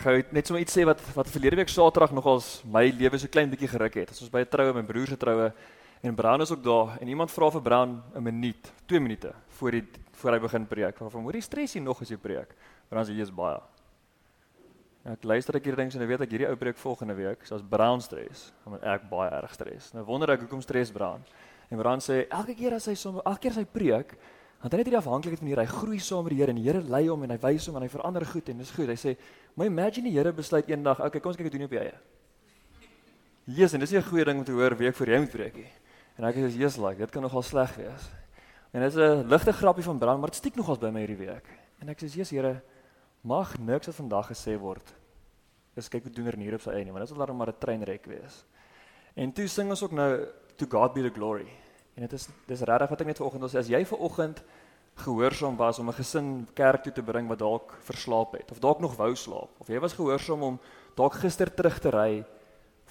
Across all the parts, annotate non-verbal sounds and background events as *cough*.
gou net sommer iets sê wat wat verlede week Saterdag nogals my lewe so klein bietjie geruk het. Ons was by 'n troue, my broer se troue en Brown is ook daar en iemand vra vir Brown 'n minuut, 2 minute voor die voor hy begin preek. Van hoor jy stres jy nog as jy preek? Brown sê jy's baie. Ja, ek luister ek hierdie ding so nou weet ek hierdie ou preek volgende week, so as Brown stres, dan ek baie erg stres. Nou wonder ek hoekom stres Brown. En Brown sê elke keer as hy sommer elke keer as hy preek, Want hy het hierdie afhanklikheid van die Here. Hy groei saam met die Here en die Here lei hom en hy wys hom en hy verander goed en dis goed. Hy sê, "Maar imagine die Here besluit eendag, okay, kom ons kyk wat doen jy op eie." Jesus, en dis nie 'n goeie ding om te hoor week voor jy moet preek nie. En ek sê, "Jesus, like, dit kan nogal sleg wees." En dit is 'n ligte grappie van Brand, maar dit stiek nogals by my hierdie week. En ek sê, "Jesus, Here, mag niks wat vandag gesê word is kyk hoe doen er hier op sy eie nie, want dit sal dan maar 'n treinrek wees." En toe sing ons ook nou to God be the glory. En dit is dis regtig wat ek net vanoggend sê as jy vanoggend gehoorsaam was om 'n gesin kerk toe te bring wat dalk verslaap het of dalk nog wou slaap of jy was gehoorsaam om dalk gister terug te ry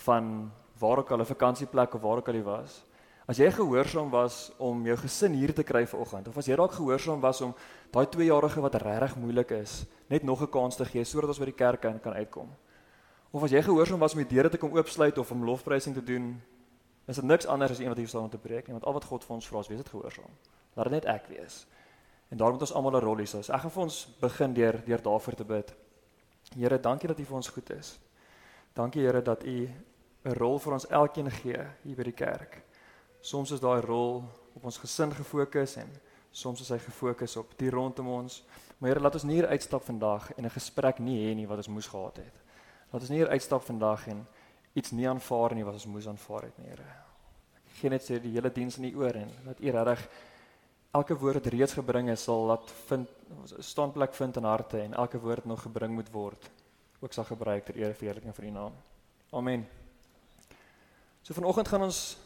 van waar ook al 'n vakansieplek of waar ook al jy was. As jy gehoorsaam was om jou gesin hier te kry vanoggend of as jy dalk gehoorsaam was om daai 2-jarige wat regtig moeilik is, net nog 'n kans te gee sodat ons by die kerk kan kan uitkom. Of as jy gehoorsaam was om die deure te kom oopsluit of om lofprysing te doen, is dit niks anders as een wat hier staan om te preek nie, want al wat God vir ons vra is wees dit gehoorsaam. Laat dit net ek wees. En daarom moet ons almal 'n rol hê. So ek gaan vir ons begin deur deur daarvoor te bid. Here, dankie dat U vir ons goed is. Dankie Here dat U 'n rol vir ons elkeen gee hier by die kerk. Soms is daai rol op ons gesin gefokus en soms is hy gefokus op die rondom ons. Maar Here, laat ons nie hier uitstap vandag en 'n gesprek nie hê nie wat ons moes gehad het. Laat ons nie hier uitstap vandag en iets nie aanvaar nie wat ons moes aanvaar het nie, Here. Ek gee net sê die hele diens in U oor en dat U regtig elke woord wat reeds gebring is sal laat vind standplek vind in harte en elke woord nog gebring moet word ook sal gebruik ter ere verheerliking van U naam. Amen. So vanoggend gaan ons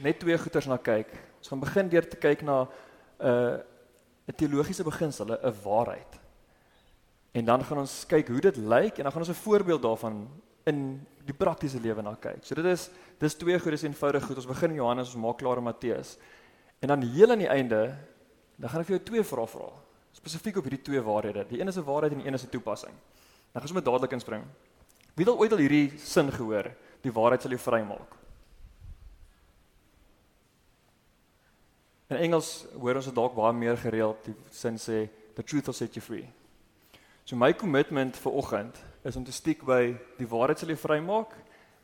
net twee goeters na kyk. Ons gaan begin deur te kyk na 'n uh, 'n teologiese beginsel, 'n waarheid. En dan gaan ons kyk hoe dit lyk en dan gaan ons 'n voorbeeld daarvan in die praktiese lewe na kyk. So dit is dis twee goed, dis eenvoudig goed. Ons begin in Johannes, ons maak klaar in Matteus. En dan heel aan die einde, dan gaan ek vir jou twee vrae vra, spesifiek op hierdie twee waarhede. Die een is 'n waarheid en die een is 'n toepassing. Dan gaan ons met dadelik inspring. Wie het al ooit al hierdie sin gehoor? Die waarheid sal jou vrymaak. In Engels hoor ons dit dalk baie meer gereeld, die sin sê the truth will set you free. So my kommitment vir oggend is om te stiek by die waarheid sal jou vrymaak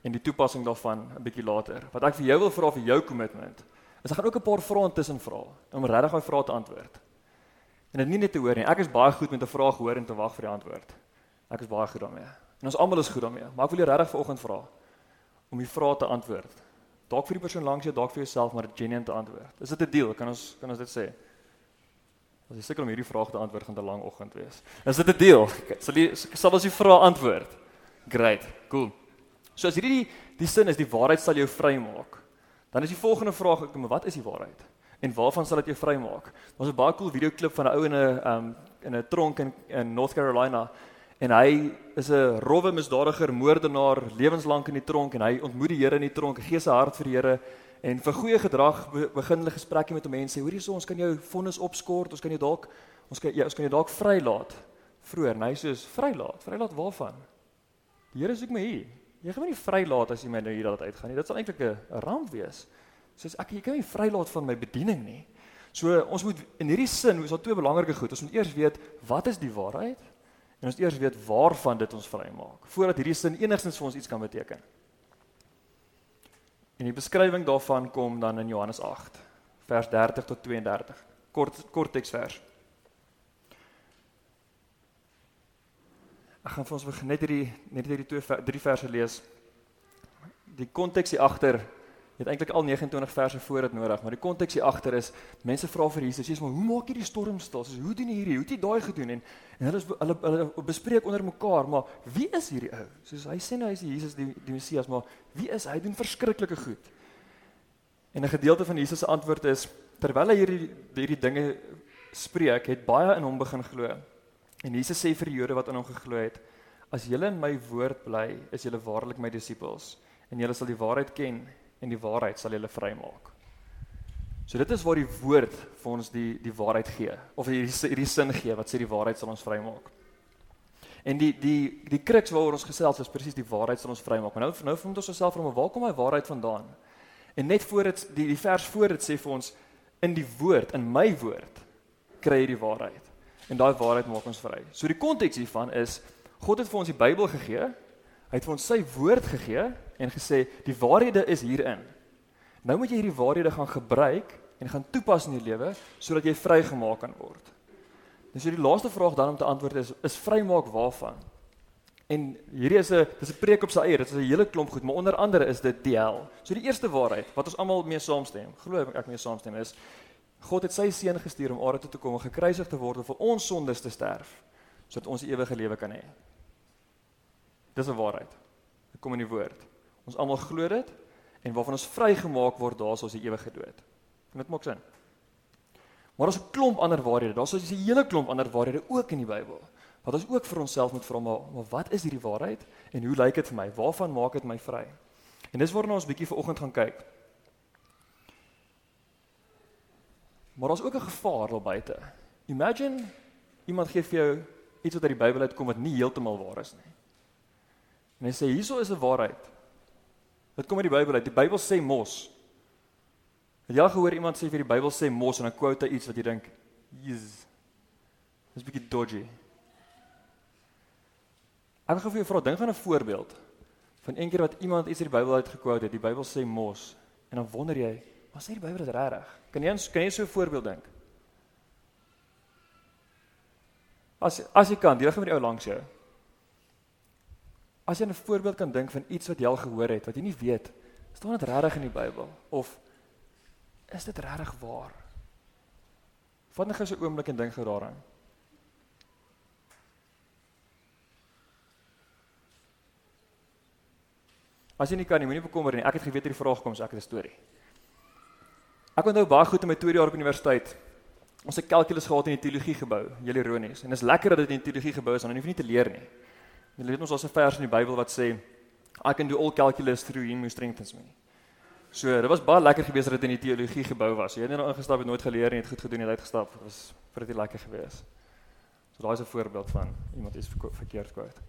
en die toepassing daarvan 'n bietjie later. Wat ek vir jou wil vra vir jou kommitment is ek gaan ook 'n paar vrae intussen vra om regtig daai vrae te antwoord. En dit nie net te hoor nie. Ek is baie goed met 'n vraag hoor en te wag vir die antwoord. Ek is baie goed daarmee. En ons almal is goed daarmee. Maar ek wil jou regtig vanoggend vra om die vrae te antwoord. Dalk vir die persoon langs jou, dalk vir jouself, maar dit genuen te antwoord. Is dit 'n deal? Kan ons kan ons dit sê? As jy seker om hierdie vraag te antwoord gaan 'n lang oggend wees. Is dit 'n deal? Sal jy sal ons die vrae antwoord? Great. Cool. So as hierdie die, die sin is die waarheid sal jou vrymaak. Dan is die volgende vraag ek, maar wat is die waarheid? En waarvan sal dit jou vrymaak? Daar's 'n baie cool videoklip van 'n ou in 'n um in 'n tronk in in North Carolina en hy is 'n rowwe misdadiger, moordenaar, lewenslank in die tronk en hy ontmoet die Here in die tronk, gee sy hart vir die Here en vir goeie gedrag be begin hulle gesprekke met mense. Hoorie so, ons kan jou vonnis opskort, ons kan jou dalk ons kan ja, ons kan jou dalk vrylaat. Vroeër, hy sê vrylaat. Vrylaat waarvan? Die Here soek my hier. Jy gaan my nie vrylaat as jy my nou hier laat uitgaan nie. Dit sal eintlik 'n ramp wees. Soos ek jy kan my vrylaat van my bediening nie. So ons moet in hierdie sin, ons het twee belangrike goed. Ons moet eers weet wat is die waarheid en ons eers weet waarvan dit ons vrymaak voordat hierdie sin enigstens vir ons iets kan beteken. En die beskrywing daarvan kom dan in Johannes 8 vers 30 tot 32. Kort kort teksvers. Ek gaan vir ons net hierdie net hierdie twee drie verse lees. Die konteks hier agter Jy het eintlik al 29 verse voor dit nodig, maar die konteks hier agter is mense vra vir Jesus, Jesus, maar hoe maak jy die storm stil? Soos hoe doen jy hierdie? Hoe het jy daai gedoen? En en hulle is, hulle hulle bespreek onder mekaar, maar wie is hierdie ou? Soos hy sê nou hy is Jesus die die Messias, maar wie is hy? Hy doen verskriklike goed. En 'n gedeelte van Jesus se antwoord is terwyl hy hierdie hierdie dinge spreek, het baie in hom begin glo. En Jesus sê vir die Jode wat aan hom geglo het: As julle in my woord bly, is julle waarlik my disippels en julle sal die waarheid ken en die waarheid sal julle vrymaak. So dit is waar die woord vir ons die die waarheid gee of hierdie hierdie sin gee wat sê die waarheid sal ons vrymaak. En die die die kruks waaroor ons gesels is presies die waarheid sal ons vrymaak. Maar nou nou vind ons osself van waar kom hy waarheid vandaan? En net voor dit die die vers voor dit sê vir ons in die woord, in my woord kry jy die waarheid. En daai waarheid maak ons vry. So die konteks hiervan is God het vir ons die Bybel gegee. Hy het vir ons sy woord gegee en gesê die waarhede is hierin. Nou moet jy hierdie waarhede gaan gebruik en gaan toepas in jou lewe sodat jy vrygemaak kan word. Dis so die laaste vraag dan om te antwoord is is vrymaak waarvan? En hierdie is 'n dis 'n preek op sy eie, dit is 'n hele klomp goed, maar onder andere is dit die hel. So die eerste waarheid wat ons almal mee saamstem, glo ek mee saamstem is God het sy seun gestuur om aarde toe te kom en gekruisig te word om vir ons sondes te sterf sodat ons ewige lewe kan hê. Dis 'n waarheid. Dit kom in die woord. Ons almal glo dit en waarvan ons vrygemaak word daar's ons die ewige dood. En dit maak sin. Maar daar's 'n klomp ander waarhede. Daar's 'n hele klomp ander waarhede ook in die Bybel. Wat ons ook vir onsself moet vra, maar, maar wat is hierdie waarheid en hoe lyk dit vir my? Waarvan maak dit my vry? En dis waarna ons bietjie vanoggend gaan kyk. Maar daar's ook 'n gevaar daar buite. Imagine iemand gee vir jou iets wat uit die Bybel uitkom wat nie heeltemal waar is nie. En hy sê hierso is 'n waarheid. Dit kom uit die Bybel uit. Die Bybel sê mos. Het jy al gehoor iemand sê vir die Bybel sê mos en dan quote hy iets wat jy dink, "Jesus." Dis 'n bietjie dodgy. Ek gaan vir jou vra, dink aan 'n voorbeeld van een keer wat iemand iets uit die Bybel uitgekwout het. Die Bybel sê mos en dan wonder jy, "Wat sê die Bybel dit regtig?" Kan jy kan jy so 'n voorbeeld dink? As as jy kan, deel gou met die ou langs jou. As jy 'n voorbeeld kan dink van iets wat jy al gehoor het wat jy nie weet, staan dit regtig in die Bybel of is dit regtig waar? Gou so 'n oomblik en dink gou daaraan. As jy nie kan nie, moenie bekommer nie. Ek het geweet hierdie vraag kom, so ek het 'n storie. Ek onthou baie goed in my tweede jaar op universiteit. Ons het kalkulus gehad in die teologie gebou, julle ironies. En dit is lekker dat dit in die teologie gebou is, dan hoef jy nie te leer nie. Jy weet ons daar's 'n vers in die Bybel wat sê I can do all calculus through him who strengthens me. So, dit was baie lekker geweest dat dit in die teologie gebou was. Jy het net nou ingestap het nooit geleer nie, het goed gedoen, het uitgestap. Dit was pretty lekker geweest. So daai is 'n voorbeeld van iemand iets verkeerd quote.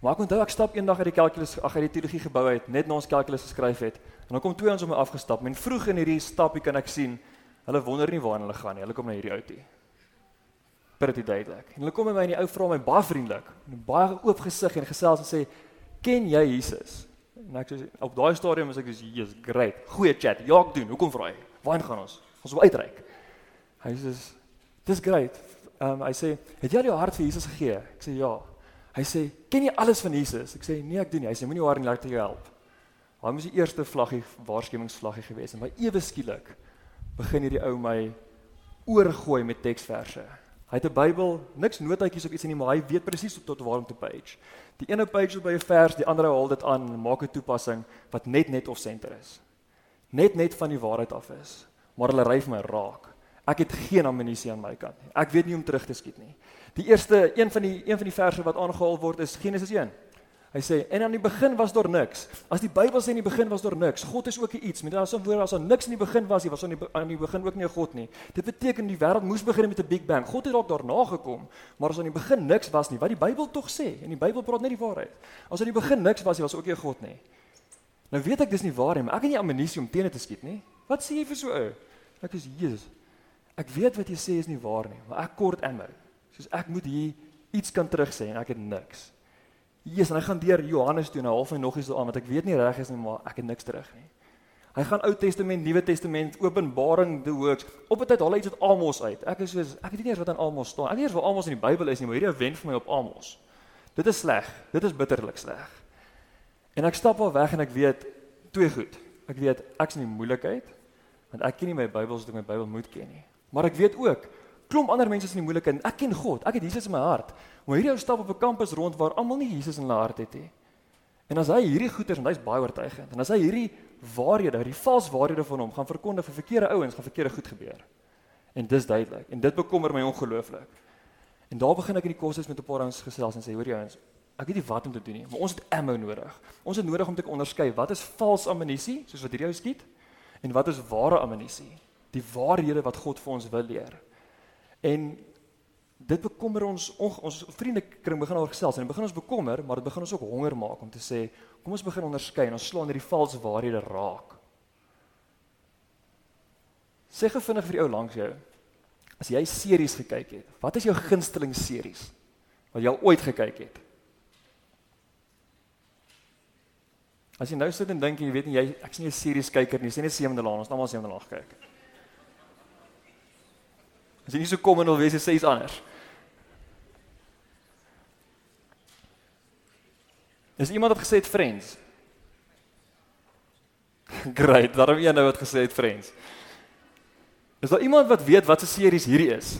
Maar ek onthou ek stap eendag uit die kalkulus ag uit die teologie gebou uit, net na ons kalkulus geskryf het. En dan kom twee ons om my afgestap. En vroeg in hierdie stapie kan ek sien hulle wonder nie waar hulle gaan nie. Hulle kom na hierdie ou toe pretty duidelik. En hulle kom by my en die ou vra my baie vriendelik en baie oop gesig en gesels en sê, "Ken jy Jesus?" En ek sê op daai stadium is ek dis Jesus, great. Goeie chat. Ja, ek doen. Hoekom vra jy? Waarheen gaan ons? Ons wil uitreik. Hy sê, "Dis great." Ehm um, hy sê, "Het jy jou hart vir Jesus gegee?" Ek sê, "Ja." Hy sê, "Ken jy alles van Jesus?" Ek sê, "Nee, ek doen nie." Hy sê, "Moenie worry laat jou help." Hy moes die eerste vlaggie waarskuwingsvlaggie gewees het, maar ewe skielik begin hierdie ou my oorgooi met teksverse. Hy het 'n Bybel, niks notaatjies of iets nie, maar hy weet presies tot waar om te page. Die ene page is by 'n vers, die ander haal dit aan en maak 'n toepassing wat net net of center is. Net net van die waarheid af is, maar hulle ry vir my raak. Ek het geen ammunisie aan my kant nie. Ek weet nie om terug te skiet nie. Die eerste een van die een van die verse wat aangehaal word is Genesis 1. Hy sê en aan die begin was daar niks. As die Bybel sê in die begin was daar niks, God is ook iets. Met ander woorde as daar niks in die begin was, nie was aan die aan die begin ook nie 'n God nie. Dit beteken die wêreld moes begin met 'n Big Bang. God het dalk daarna gekom, maar as aan die begin niks was nie, wat die Bybel tog sê, en die Bybel praat net die waarheid. As aan die begin niks was, nie was ook nie 'n God nie. Nou weet ek dis nie waar nie, maar ek het nie ammunisie om teen te skiet nie. Wat sê jy vir so 'n ou? Ek is Jesus. Ek weet wat jy sê is nie waar nie, maar ek kort ammo. Soos ek moet hier iets kan terugsê en ek het niks. Jesus, en hy gaan deur Johannes toe en half en nog iets so aan wat ek weet nie reg is nie, maar ek het niks terug nie. Hy gaan Ou Testament, Nuwe Testament, Openbaring, die Hoeks. Op 'n tyd haal hy iets uit Amos uit. Ek is soos ek weet nie eers wat in Amos staan. Ek weet eers waar Amos in die Bybel is nie, maar hierdie wend vir my op Amos. Dit is sleg. Dit is bitterlik sleg. En ek stap al weg en ek weet twee goed. Ek weet ek's in die moeilikheid want ek ken nie my Bybel soos ek my Bybel moet ken nie. Maar ek weet ook klomp ander mense is in die moeilikheid. Ek ken God. Ek het Jesus in my hart. Maar hierdie ou stap op 'n kampus rond waar almal nie Jesus in hulle hart het nie. En as hy hierdie goeters en hy's baie oortuigend en as hy hierdie waarhede, hierdie vals waarhede van hom gaan verkondig vir verkeerde ouens, gaan verkeerde goed gebeur. En dis duidelik en dit bekommer my ongelooflik. En daar begin ek in die koshuis met 'n paar ouens gesels en sê hoor jy ouens, ek weet nie wat om te doen nie, maar ons het ammo nodig. Ons het nodig om te onderskei wat is vals ammunisie, soos wat hierdie ou skiet, en wat is ware ammunisie? Die waarhede wat God vir ons wil leer. En dit bekommer ons ons, ons vriende kring begin oor gesels en begin ons bekommer, maar dit begin ons ook honger maak om te sê, kom ons begin onderskei en ons slaan hierdie valse waarhede raak. Sê gefvinnig vir die ou langs jou. As jy series gekyk het, wat is jou gunsteling series wat jy al ooit gekyk het? As jy nou sit en dink jy weet nie jy ek's nie 'n series kyker nie, sê net Sewende Laan, ons het almal Sewende Laan gekyk. As jy nie so kom en wil wees, sê iets anders. Is iemand wat gesê het Friends? *laughs* Great, daarom een nou wat gesê het Friends. Is daar iemand wat weet wat se series hierdie is?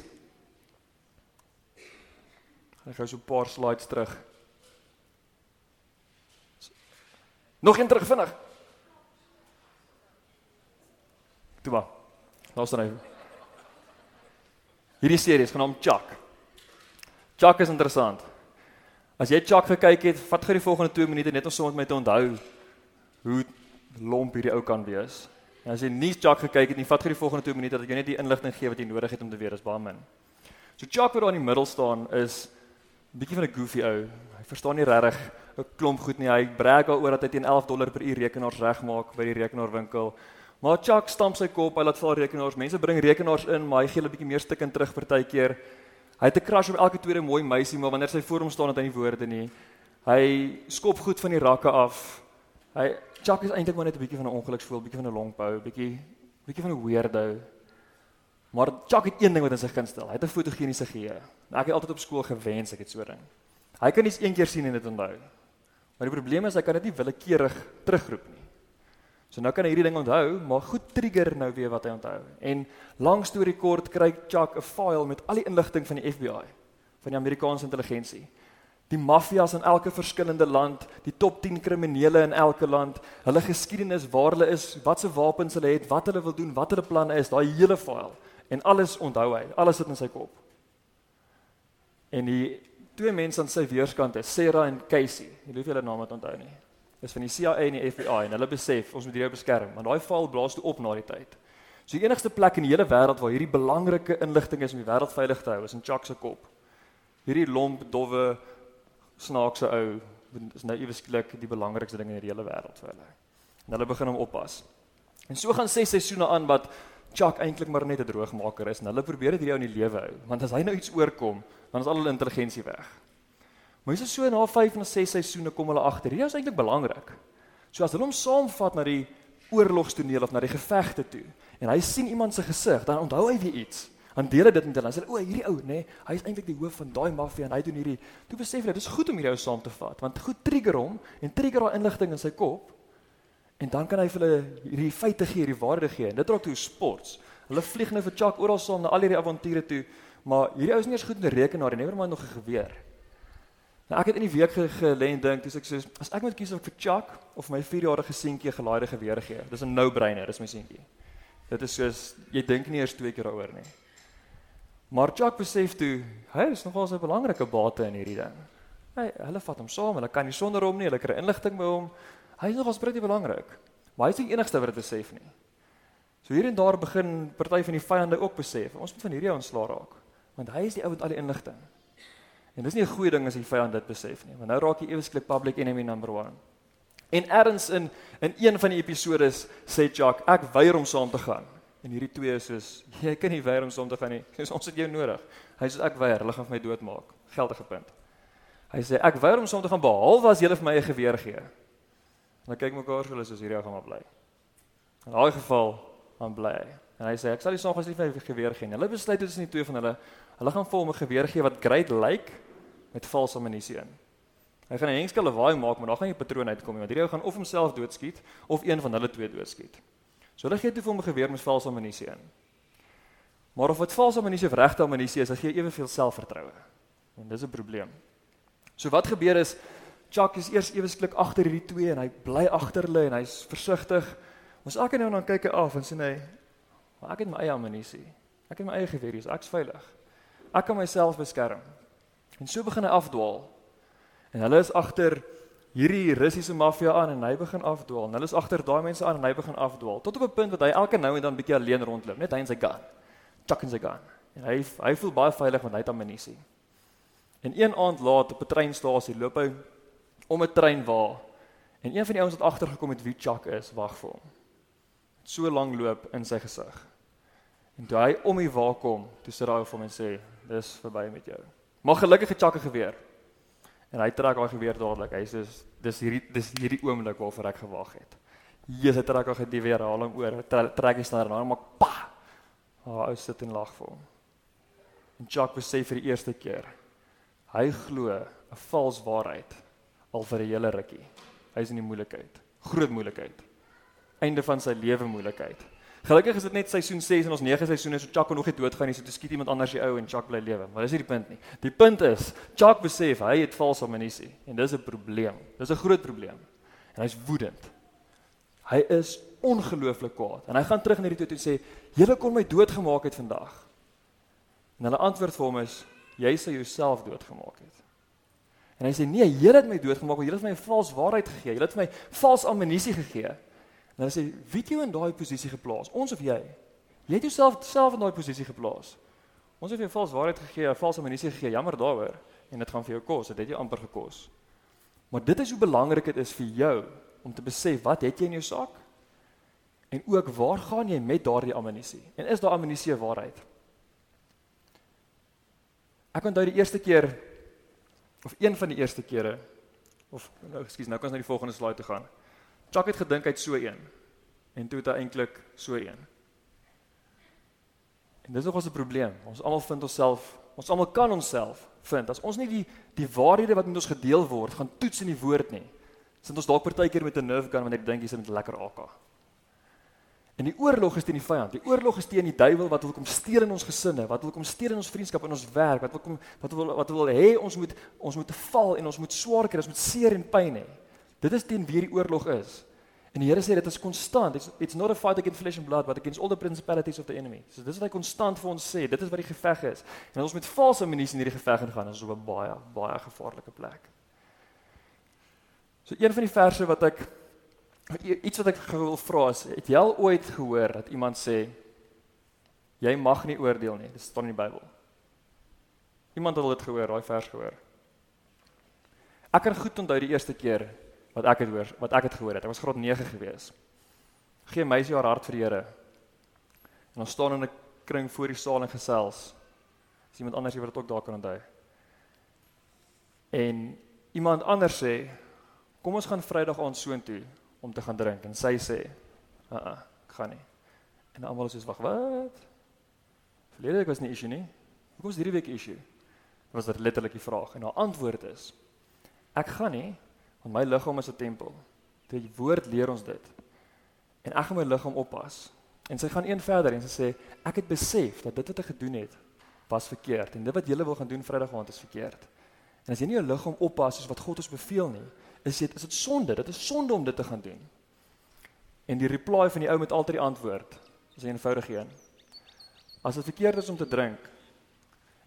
Ek gou so 'n paar slides terug. Nog een terug vinnig. Toe maar. Los dan even. Hierdie serie is genaamd Chuck. Chuck is interessant. As jy Chuck gekyk het, vat gou die volgende 2 minute net om sommer met te onthou hoe lomp hierdie ou kan wees. En as jy nie Chuck gekyk het nie, vat gou die volgende 2 minute dat ek jou net die inligting gee wat jy nodig het om te weet, is baie min. So Chuck wat daar in die middel staan is bietjie van 'n goofy ou. Hy verstaan nie regtig 'n klomp goed nie. Hy brag daaroor dat hy teen 11 dollar per uur rekenaars regmaak by die rekenaarwinkel. Maar Chuck stamp sy kop, hy laat val rekenaars. Mense bring rekenaars in, maar hy gee hulle 'n bietjie meer stukkend terug partykeer. Hy het 'n crush op elke tweede mooi meisie, maar wanneer sy voor hom staan het hy nie woorde nie. Hy skop goed van die rakke af. Hy Chuck is eintlik maar net 'n bietjie van 'n ongeluksvoel, bietjie van 'n longbou, bietjie bietjie van 'n weirdo. Maar Chuck het een ding wat in sy gunstel. Hy het 'n fotogeniese geheue. Ek het altyd op skool gewens ek het so 'n ding. Hy kan iets een keer sien en dit onthou. Maar die probleem is hy kan dit nie willekeurig terugroep nie. So nou kan hy hierdie ding onthou, maar goed trigger nou weer wat hy onthou. En lank storie kort kry Chuck 'n file met al die inligting van die FBI, van die Amerikaanse intelligensie die maffias in elke verskillende land, die top 10 kriminele in elke land, hulle geskiedenis, waar hulle is, wat se wapens hulle het, wat hulle wil doen, wat hulle planne is, daai hele file en alles onthou hy, alles sit in sy kop. En die twee mense aan sy weerskant is Sarah en Casey. Jy hoef julle name te onthou nie. Dis van die CIA en die FBI en hulle besef ons moet hierdie beskerm, want daai file blaas toe op na die tyd. So die enigste plek in die hele wêreld waar hierdie belangrike inligting is om die wêreld veilig te hou, is in Chuck se kop. Hierdie lomp, dowwe snaakse ou is nou ewe skielik die belangrikste ding in die hele wêreld vir hulle. En hulle begin hom oppas. En so gaan 6 seisoene aan wat Chuck eintlik maar net 'n droogmaker is en hulle probeer dit hier in die lewe hou, want as hy nou iets oorkom, dan is al hulle intelligensie weg. Maar hy's so na 5 en 6 seisoene kom hulle agter. Hierdie is eintlik belangrik. So as hulle hom saamvat na die oorlogstoneel of na die gevegte toe en hy sien iemand se gesig, dan onthou hy weer iets. Dan deel hy dit met hulle. Hulle sê o, hierdie ou, nê, nee, hy is eintlik die hoof van daai maffia en hy doen hierdie. Toe besef hulle, dis goed om hierdie ou saam te vat, want goed trigger hom en trigger daai inligting in sy kop. En dan kan hy vir hulle hierdie feite gee, hierdie waarde gee. En dit raak toe sports. Hulle vlieg nou vir Chuck oral saam na al hierdie avonture toe, maar hierdie ou is nie eens goed in rekenaar nie, never mind nog 'n geweer. Nou ek het in die week gelê en dink, dis ek sê as ek moet kies of vir Chuck of my 4-jarige seentjie 'n gelaaide geweer gee. Dis 'n no-brainer, dis my seentjie. Dit is soos jy dink nie eers twee keer daaroor nie. Maar Chuck besef toe, hy is nogal 'n belangrike bate in hierdie ding. Hy hulle vat hom saam, hulle kan nie sonder hom nie, hulle kry inligting by hom. Hy is nogal baie belangrik. Maar hy is nie die enigste wat dit besef nie. So hier en daar begin party van die vyande ook besef, ons moet van hierdie ontslaa raak, want hy is die ou met al die inligting. En dis nie 'n goeie ding as die vyand dit besef nie, want nou raak hy ewesklik public enemy number 1. En erns in in een van die episode sê Chuck, ek weier om saam te gaan. En hierdie twee is soos jy kan nie weier om saam te gaan nie. *laughs* Dis ons het jou nodig. Hy sê ek weier, hulle gaan vir my doodmaak. Geldige punt. Hy sê ek weier om saam te gaan behalwe as jy vir my 'n geweer gee. En dan kyk mekaar so hulle soos hierdie gaan maar bly. In daai geval dan bly hy. En hy sê ek sal die saam gesien vir 'n geweer gee. Hulle besluit dit is nie twee van hulle. Hulle gaan vir hom 'n geweer gee wat great lyk like, met valse ammunisie in. Hy gaan 'n hengskelle waai maak, maar daar gaan nie 'n patroon uitkom nie, want hierdie ou gaan of homself doodskiet of een van hulle twee doodskiet. So hulle gee toe vir hom 'n geweer met valse ammunisie in. Maar of dit valse ammunisie of regte ammunisie is, as jy eweveel selfvertroue. En dis 'n probleem. So wat gebeur is Chuck is eers ewesklik agter hierdie twee en hy bly agter hulle en hy's versigtig. Ons elke nou en dan kyk hy af en sê hy, "Maar ek het my eie ammunisie. Ek het my eie geweer ek's veilig. Ek kan myself beskerm." En so begin hy afdwaal. En hulle is agter hierdie Russiese maffia aan en hy begin afdwaal. En hulle is agter daai mense aan en hy begin afdwaal tot op 'n punt wat hy elke nou en dan bietjie alleen rondloop, net hy en sy gun. Chuck en sy gun. En hy hy voel baie veilig want hy het ammunisie. En een aand laat op 'n treinstasie loop hy om 'n trein waar en een van die ouens wat agtergekom het wie Chuck is, wag vir hom. So lank loop in sy gesig. En toe hy om die waar kom, toe sit daai vir hom en sê, "Dis verby met jou." Maar gelukkig het Chuck 'n geweer. En hy trek daai geweer dadelik. Hy sê, "Dis hierdie dis hierdie oomblik waarvoor ek gewag het." Jesus het trek daai die weer haal hom oor, trek hy staan daar en maak pa. Haar ou sit en lag vir hom. En Chuck besef vir die eerste keer hy glo 'n vals waarheid al vir 'n hele rukkie. Hy's in die moeilikheid, groot moeilikheid. Einde van sy lewe moeilikheid. Gelukkig is dit net seisoen 6 en ons 9 seisoene so Chuck kon nog nie doodgaan nie, so toe skiet iemand anders die ou en Chuck bly lewe. Maar dis nie die punt nie. Die punt is Chuck besef hy het vals ammunisie en dis 'n probleem. Dis 'n groot probleem. En hy's woedend. Hy is ongelooflik kwaad en hy gaan terug na die toe en sê: "Julle kon my doodgemaak het vandag." En hulle antwoord vir hom is: "Jy sou jouself doodgemaak het." En hy sê: "Nee, Here het my doodgemaak, want Here het my 'n vals waarheid gegee. Jy het my vals ammunisie gegee." En hulle sê: "Wie het jou in daai posisie geplaas? Ons of jy?" Jy het jouself self in daai posisie geplaas. Ons het jou vals waarheid gegee, 'n vals ammunisie gegee. Jammer daaroor. En dit gaan vir jou kos. Dit het jou amper gekos. Maar dit is hoe belangrik dit is vir jou om te besef wat het jy in jou sak? En ook waar gaan jy met daardie ammunisie? En is daai ammunisie 'n waarheid? Ek onthou die eerste keer of een van die eerste kere of nou ekskuus nou kan ons na die volgende slide toe gaan. Chuck het gedink hy't so een en toe het hy eintlik so een. En dis nog 'n probleem. Ons almal vind onsself, ons almal kan onsself vind. As ons nie die die waarhede wat met ons gedeel word, gaan toets in die woord nie. Sit ons dalk partykeer met 'n nerve gun wanneer jy dink met 'n lekker AK. En die oorlog is teen die vyand. Die oorlog is teen die duiwel wat wil kom steel in ons gesinne, wat wil kom steel in ons vriendskap en ons werk, wat wil kom wat wil wat wil hê ons moet ons moet val en ons moet swaar kry, ons moet seer en pyn hê. Dit is teen wie die oorlog is. En die Here sê dit is konstant. It's, it's not a fight against flesh and blood, but against all the principalities of the enemy. So dis wat hy konstant vir ons sê. Dit is wat die geveg is. En as ons met valse ammunisie in hierdie geveg ingaan, is ons op 'n baie baie gevaarlike plek. So een van die verse wat ek iets wat ek wil vra is, het jy al ooit gehoor dat iemand sê jy mag nie oordeel nie. Dit staan in die Bybel. Iemand het dit gehoor, daai vers gehoor. Ek kan goed onthou die eerste keer wat ek het hoor, wat ek het gehoor het. Ek was graad 9 gewees. Gee meisie haar hart vir die Here. En ons staan in 'n kring voor die saal en gesels. Is iemand anders hier wat dit ook daar kan onthou? En iemand anders sê, "Kom ons gaan Vrydag aand soontoe om te gaan drink." En sy sê, "Uh, uh ek gaan nie." En almal is soos, "Wag, wat?" Verlede week was nie issue nie. Hoekom is hierdie week issue? Was dit letterlik die vraag. En haar antwoord is, "Ek gaan nie Want my liggaam is 'n tempel. Die woord leer ons dit. En ek gaan my liggaam oppas. En sy gaan een verder en sy sê ek het besef dat dit wat ek gedoen het was verkeerd en dit wat jy wil gaan doen Vrydag aand is verkeerd. En as jy nie jou liggaam oppas soos wat God ons beveel nie, is dit is dit sonde. Dit is sonde om dit te gaan doen. En die reply van die ou met altyd die antwoord is 'n eenvoudige een. As dit verkeerd is om te drink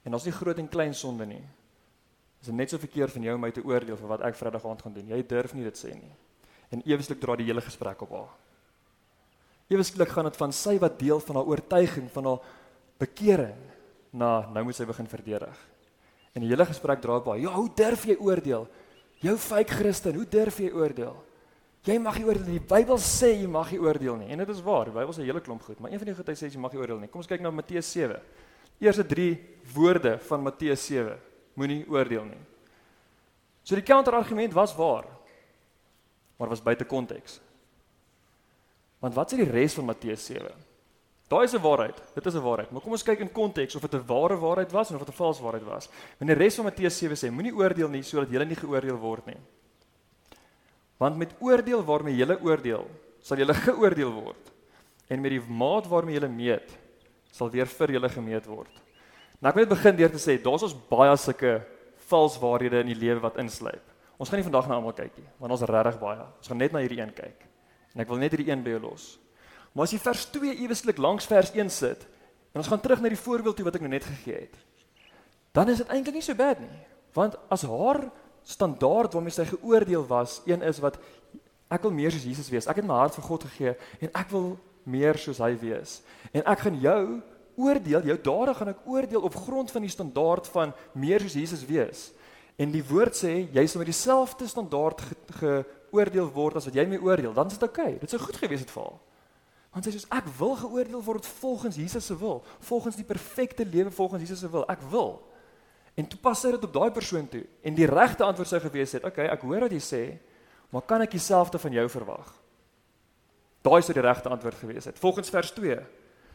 en ons nie groot en klein sonde nie, Is dit net so verkeerd van jou om my te oordeel vir wat ek Vrydag aand gaan doen? Jy durf nie dit sê nie. En eweslik dra die hele gesprek op haar. Eweslik gaan dit van sy wat deel van haar oortuiging van haar bekering na nou moet sy begin verdedig. En die hele gesprek dra op haar. Ja, hoe durf jy oordeel? Jou fake Christen, hoe durf jy oordeel? Jy mag nie oordeel nie. Die Bybel sê jy mag nie oordeel nie. En dit is waar. Die Bybel sê 'n hele klomp goed, maar een van die goed hy sê jy mag nie oordeel nie. Kom ons kyk na Matteus 7. Eerste 3 woorde van Matteus 7 moenie oordeel nie. So die counterargument was waar. Maar was buite konteks. Want wat sê die res van Matteus 7? Daai is 'n waarheid. Dit is 'n waarheid. Maar kom ons kyk in konteks of dit 'n ware waarheid was of of dit 'n vals waarheid was. Wanneer die res van Matteus 7 sê moenie oordeel nie sodat jy nie geoordeel word nie. Want met oordeel waarmee jy oordeel, sal jy geoordeel word. En met die maat waarmee jy meet, sal weer vir julle gemeet word. Nou ek wil begin deur te sê daar's ons baie sulke vals waarhede in die lewe wat insluip. Ons gaan nie vandag na almal kyk nie, want ons is regtig baie. Ons gaan net na hierdie een kyk. En ek wil net hierdie een by jou los. Maar as jy vers 2 eweslik langs vers 1 sit en ons gaan terug na die voorbeeld toe wat ek nou net gegee het. Dan is dit eintlik nie so bad nie. Want as haar standaard waarmee sy geoordeel was, een is wat ek wil meer soos Jesus wees. Ek het my hart vir God gegee en ek wil meer soos hy wees. En ek gaan jou oordeel, jou dade gaan ek oordeel op grond van die standaard van meer soos Jesus wees. En die woord sê jy sal met dieselfde standaard ge, geoordeel word as wat jy my oordeel. Dan is dit oukei. Okay. Dit sou goed gewees het vir haar. Want sy sê ek wil geoordeel word volgens Jesus se wil, volgens die perfekte lewe volgens Jesus se wil. Ek wil. En toe pas sy dit op daai persoon toe. En die regte antwoord sou gewees het, "Oké, okay, ek hoor wat jy sê, maar kan ek dieselfde van jou verwag?" Daai sou die regte antwoord gewees het. Volgens vers 2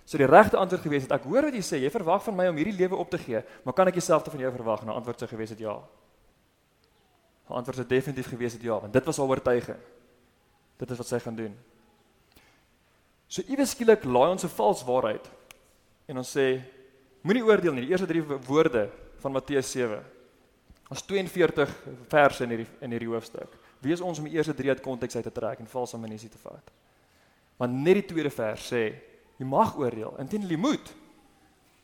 sou die regte antwoord gewees het, "Ek hoor wat jy sê, jy verwag van my om hierdie lewe op te gee, maar kan ek dieselfde van jou verwag?" Nou antwoord sou gewees het, "Ja." Die antwoord sou definitief gewees het, "Ja," want dit was haar oortuiging. Dit is wat sy gaan doen. So iewes skielik laai ons 'n vals waarheid en ons sê moenie oordeel nie. Die eerste 3 woorde van Matteus 7. Ons 42 verse in hierdie in hierdie hoofstuk. Wie is ons om die eerste 3 uit konteks uit te trek en valse amnestie te vat? Want net die tweede vers sê jy mag oordeel, intendeel jy moet,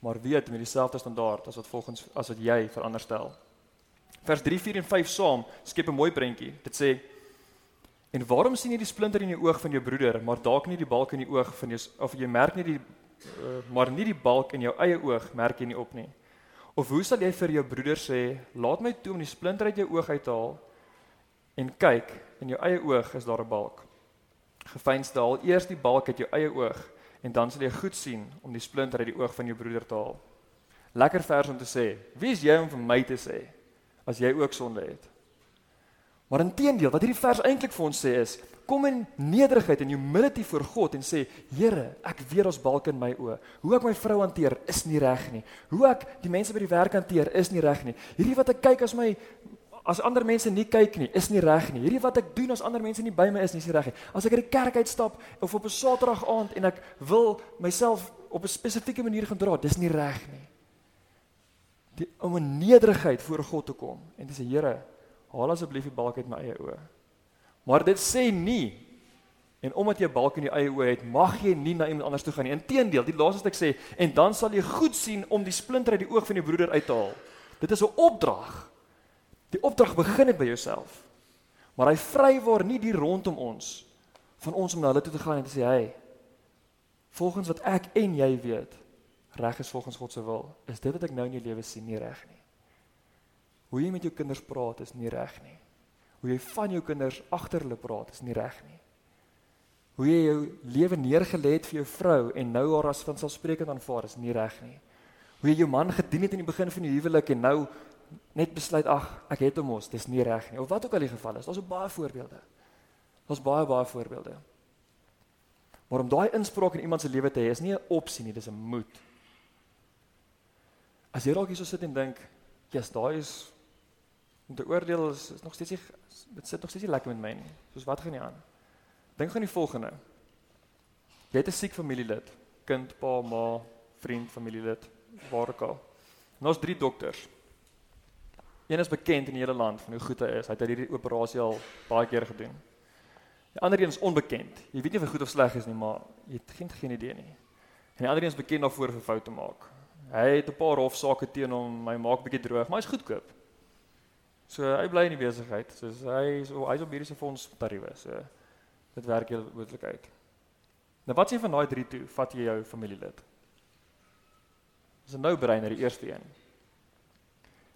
maar weet met dieselfde standaard as wat volgens as wat jy veronderstel. Vers 3, 4 en 5 saam skep 'n mooi prentjie. Dit sê En waarom sien jy die splinter in die oog van jou broeder, maar dalk nie die balk in die oog van jou of jy merk nie die uh, maar nie die balk in jou eie oog merk jy nie op nie. Of hoe sal jy vir jou broeder sê, laat my toe om die splinter uit jou oog uit te haal en kyk, in jou eie oog is daar 'n balk. Gefeinste haal eers die balk uit jou eie oog en dan sal jy goed sien om die splinter uit die oog van jou broeder te haal. Lekker vers om te sê. Wie is jy om vir my te sê as jy ook sonde het? Maar inteendeel, wat hierdie vers eintlik vir ons sê is, kom in nederigheid en humility voor God en sê, Here, ek weet ons balk in my oë. Hoe ek my vrou hanteer is nie reg nie. Hoe ek die mense by die werk hanteer is nie reg nie. Hierdie wat ek kyk as my as ander mense nie kyk nie, is nie reg nie. Hierdie wat ek doen as ander mense nie by my is nie, is nie reg nie. As ek uit die kerk uitstap of op 'n Saterdag aand en ek wil myself op 'n spesifieke manier gedra, dis nie reg nie. Die om in nederigheid voor God te kom en te sê, Here, haal asseblief die balk uit my eie oë. Maar dit sê nie en omdat jy 'n balk in jou eie oë het, mag jy nie na iemand anders toe gaan nie. Inteendeel, die laaste ek sê, en dan sal jy goed sien om die splinter uit die oog van jou broeder uit te haal. Dit is 'n opdrag. Die opdrag begin net by jouself. Maar hy vrywaar nie die rondom ons van ons om na hulle toe te gaan en te sê, "Hey, volgens wat ek en jy weet, reg is volgens God se wil. Is dit wat ek nou in jou lewe sien nie reg nie? Hoe jy met jou kinders praat is nie reg nie hoe jy van jou kinders agter hulle praat is nie reg nie. Hoe jy jou lewe neergelê het vir jou vrou en nou haar as van selfsprekend aanvaar is nie reg nie. Hoe jy jou man gedien het in die begin van die huwelik en nou net besluit ag, ek het hom mos, dis nie reg nie. Of wat ook al die geval is, daar's baie voorbeelde. Daar's baie baie voorbeelde. Maar om daai inspraak in iemand se lewe te hê is nie 'n opsie nie, dis 'n moet. As jy dalk hierso sit en dink, "Ja, yes, daai is om te oordeel is, is nog steeds nie dit sit nog steeds nie lekker met my nie. Soos wat gaan nie aan? Dink gaan die volgende. Jy het 'n siek familielid, kind, pa, ma, vriend, familielid, waar ook al. En ons drie dokters. Een is bekend in die hele land van hoe goed hy is. Hy het hierdie operasie al baie keer gedoen. Die ander een is onbekend. Jy weet nie of hy goed of sleg is nie, maar jy het geen geen idee nie. En die ander een is bekend daarvoor vir foute maak. Hy het 'n paar hofsaake teen hom, hy maak bietjie droog, maar hy's goedkoop. So hy bly in die besigheid. So hy is hy's op mediese fonds tariewe. So dit werk heel moontlik uit. Nou wat sê van daai drie toe? Vat jy jou familielid? Dis 'n nou-brainer die eerste een.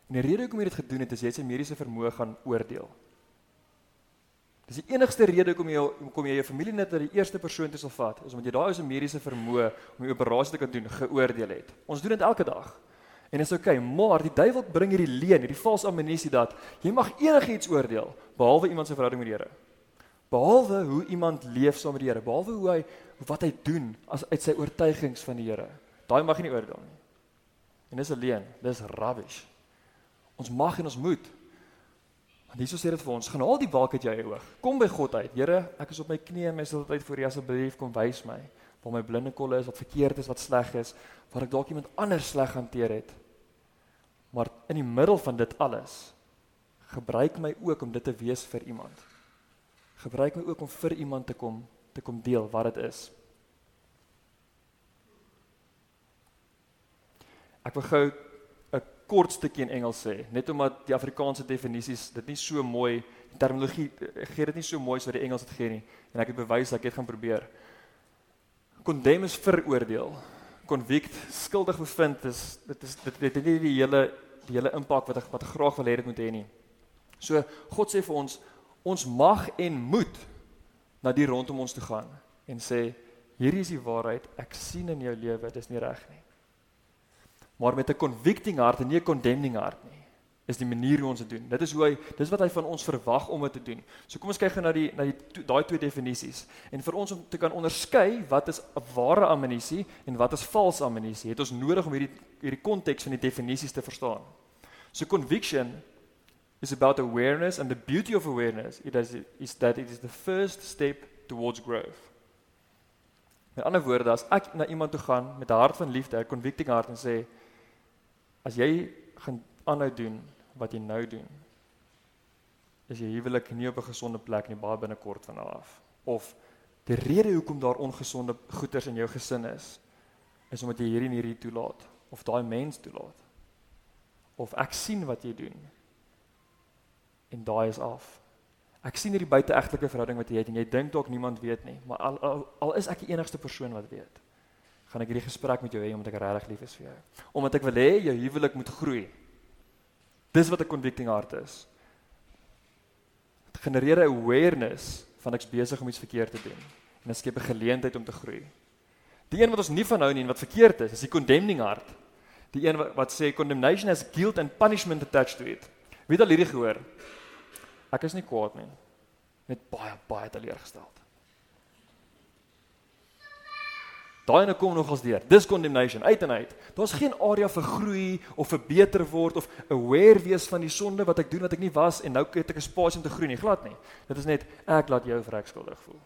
En die rede hoekom jy dit gedoen het is jy sy mediese vermoë gaan oordeel. Dis die enigste rede hoekom jy hoekom jy jou familielid as die eerste persoon te sal vat, is omdat jy daai ou se mediese vermoë om die operasie te kan doen geoordeel het. Ons doen dit elke dag. En dit is okay, maar die duiwel bring hierdie leuen, hierdie valse amnestie dat jy mag enigiets oordeel behalwe iemand se verhouding met die Here. Behalwe hoe iemand leef saam met die Here, behalwe hoe hy wat hy doen as uit sy oortuigings van die Here. Daai mag jy nie oordeel nie. En dis 'n leuen, dis rubbish. Ons mag en ons moet. Want Jesus sê dit vir ons, gaan haal die balk uit jou oog. Kom by God uit. Here, ek is op my knieë, my sal tyd voor U asseblief kom wys my waar my blinde kolle is, wat verkeerd is, wat sleg is, waar ek dalk iemand anders sleg hanteer het. Maar in die middel van dit alles gebruik my ook om dit te wees vir iemand. Gebruik my ook om vir iemand te kom te kom deel wat dit is. Ek wil gou kort stukkie in Engels sê, net omdat die Afrikaanse definisies dit nie so mooi terminologie gee dit nie so mooi soos die Engels dit gee nie en ek het bewys dat ek dit gaan probeer. Condemn is veroordeel. Convict skuldig bevind is dit is dit dit het nie die hele die hele impak wat ek wat ek graag wil hê dit moet hê nie. So God sê vir ons ons mag en moet na die rondom ons toe gaan en sê hierdie is die waarheid ek sien in jou lewe dis nie reg nie maar met 'n convicting hart en nie 'n condemning hart nie is die manier hoe ons dit doen. Dit is hoe hy dis wat hy van ons verwag om dit te doen. So kom ons kyk gou na die na die daai twee definisies en vir ons om te kan onderskei wat is ware amnestie en wat is vals amnestie het ons nodig om hierdie hierdie konteks van die definisies te verstaan. So conviction is about awareness and the beauty of awareness. It is is that it is the first step towards growth. Met ander woorde, as ek na iemand toe gaan met 'n hart van liefde, 'n convicting hart en sê as jy gaan aanhou doen wat jy nou doen, is jy huwelik nie op 'n gesonde plek nie baie binnekort van nou af. Of die rede hoekom daar ongesonde goeters in jou gesin is, is omdat jy hierdie en hierdie toelaat of daai mens toelaat. Of ek sien wat jy doen en daai is af. Ek sien hierdie buiteegtelike verhouding wat jy het en jy dink dalk niemand weet nie, maar al, al al is ek die enigste persoon wat weet, gaan ek hierdie gesprek met jou hê omdat ek regtig lief is vir jou. Omdat ek wil hê jou huwelik moet groei. Dis wat 'n convicting hart is. Dit genereer 'n awareness van ek's besig om iets verkeerd te doen en dit skep 'n geleentheid om te groei. Die een wat ons nie van hou nie en wat verkeerd is, is die condemning hart. Die een wat, wat sê condemnation has guilt and punishment attached to it. Wie het al hierdie gehoor? Ek is nie kwaad nie. Net baie baie teleurgesteld. Daai ene kom nog as deur. Dis condemnation uit en uit. Daar's geen area vir groei of vir beter word of aware wees van die sonde wat ek doen wat ek nie was en nou het ek 'n spasie om te groei nie. Glad nie. Dit is net ek laat jou vrek skuldig voel.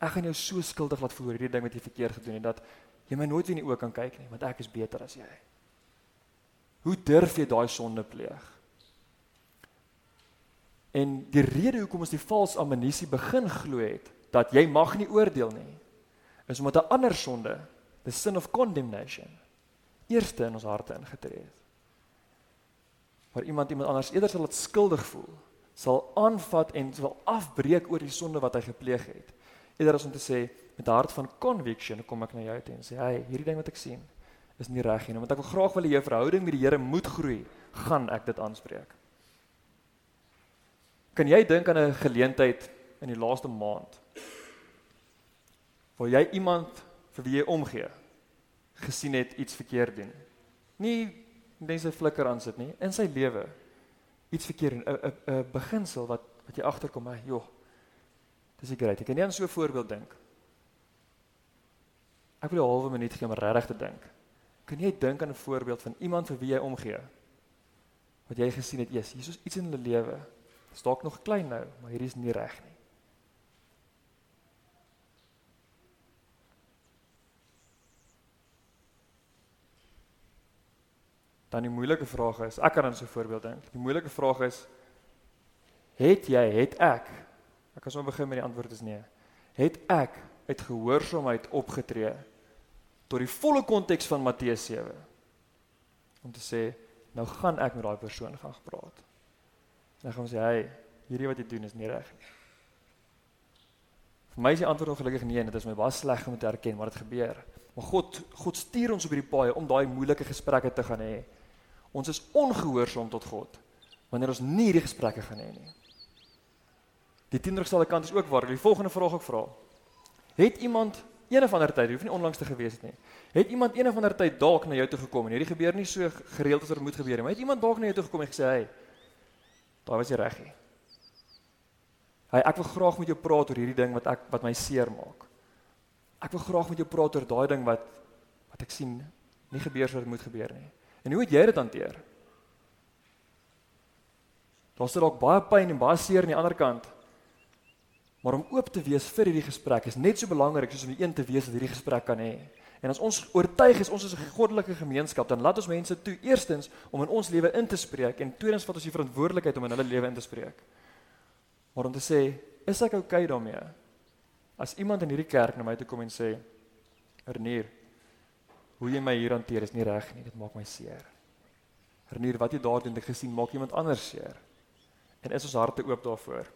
Ek gaan jou so skuldig laat voel oor hierdie ding wat jy verkeerd gedoen het dat jy my nooit weer in die oë kan kyk nie, want ek is beter as jy. Hoe durf jy daai sonde pleeg? En die rede hoekom ons die vals amnestie begin glo het dat jy mag nie oordeel nie is omdat 'n ander sonde, the sin of condemnation, eerste in ons harte ingetree het. Waar iemand iemand anders eerder sal laat skuldig voel, sal aanvat en sal afbreek oor die sonde wat hy gepleeg het. Eerder as om te sê met 'n hart van conviction kom ek na jou toe en sê, "Hey, hierdie ding wat ek sien is nie reg nie, want ek wil graag wil hê jou verhouding met die Here moet groei." Gaan ek dit aanspreek? Kan jy dink aan 'n geleentheid in die laaste maand waar jy iemand vir wie jy omgee gesien het iets verkeerd doen? Nie sy flikker aan sit nie, in sy lewe iets verkeerd 'n 'n 'n beginsel wat wat jy agterkom, hy, joh. Dis ek reg. Ek kan nie aan so 'n voorbeeld dink. Ek wil 'n halwe minuut gee om regtig te dink. Kan jy dink aan 'n voorbeeld van iemand vir wie jy omgee? Wat jy gesien het, Jesus, hier is iets in hulle lewe Dis dalk nog klein nou, maar hierdie is nie reg nie. Dan die moeilike vraag is, ek kan aan so 'n voorbeeld dink. Die moeilike vraag is het jy, het ek? Ek kan sommer begin met die antwoord is nee. Het ek uit gehoorsaamheid opgetree tot die volle konteks van Matteus 7 om te sê nou gaan ek met daai persoon gaan praat. Dan gaan ons sê, "Hey, hierdie wat jy doen is nie reg nie." Vir my is die antwoord ongelukkig nee, dit is my baie sleg om te erken, maar dit gebeur. Maar God, God stuur ons op hierdie paai om daai moeilike gesprekke te gaan hê. Ons is ongehoorsaam tot God wanneer ons nie hierdie gesprekke gaan hê nie. Die teenoorgestelde kant is ook waar. Die volgende vraag ek vra. Het iemand een of ander tyd, hoef nie onlangs te gewees het nie. Het iemand een of ander tyd dalk na jou toe gekom en hierdie gebeur nie so gereeld as wat moet gebeur nie, maar het iemand dalk na jou toe gekom en gesê, "Hey, Daai was jy reg nie. Hy ek wil graag met jou praat oor hierdie ding wat ek wat my seer maak. Ek wil graag met jou praat oor daai ding wat wat ek sien nie gebeur soos dit moet gebeur nie. En hoe het jy dit hanteer? Daar's dalk baie pyn en baie seer aan die ander kant. Maar om oop te wees vir hierdie gesprek is net so belangrik soos om die een te wees wat hierdie gesprek kan hê. En as ons oortuig is ons is 'n goddelike gemeenskap, dan laat ons mense toe eerstens om in ons lewe in te spreek en tweedens vat ons die verantwoordelikheid om in hulle lewe in te spreek. Maar om te sê, is ek oukei okay daarmee? As iemand in hierdie kerk na my toe kom en sê, "Renier, hoe jy my hier hanteer is nie reg nie, dit maak my seer." Renier, wat jy daar doen, ek gesien maak iemand anders seer. En is ons harte oop daarvoor?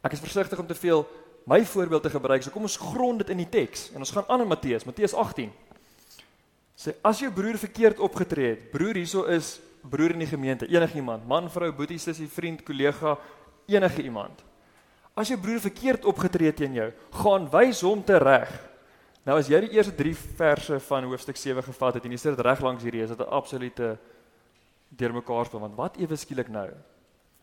Ek is versigtig om te veel my voorbeeld te gebruik. So kom ons grond dit in die teks en ons gaan aan in Matteus, Matteus 18. Sê as jou broer verkeerd opgetree het, broer hieso is broer in die gemeente, enigiemand, man, vrou, boetie, sussie, vriend, kollega, enige iemand. As jou broer verkeerd opgetree teen jou, gaan wys hom tereg. Nou as jy die eerste 3 verse van hoofstuk 7 gevat het en jy sit dit reg langs hierdie, is dit 'n absolute deurmekaar spel want wat ewe skielik nou?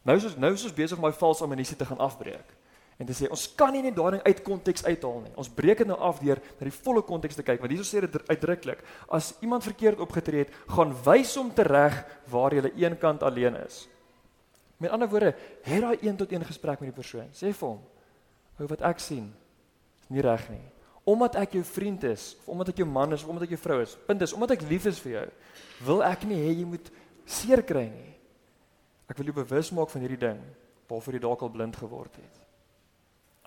Nou is ons nou is ons besig om my valse amnestie te gaan afbreek. En te sê ons kan nie net daardie uit konteks uithaal nie. Ons breek dit nou af deur na die volle konteks te kyk want hierso sê dit uitdruklik as iemand verkeerd opgetree het, gaan wys hom tereg waar jy eenkant alleen is. Met ander woorde, het daai een tot een gesprek met die persoon. Sê vir hom: "Ou wat ek sien, is nie reg nie. Omdat ek jou vriend is, of omdat ek jou man is, of omdat ek jou vrou is. Punt is, omdat ek lief is vir jou, wil ek nie hê jy moet seer kry nie. Ek wil jou bewus maak van hierdie ding waarvoor jy dalk al blind geword het.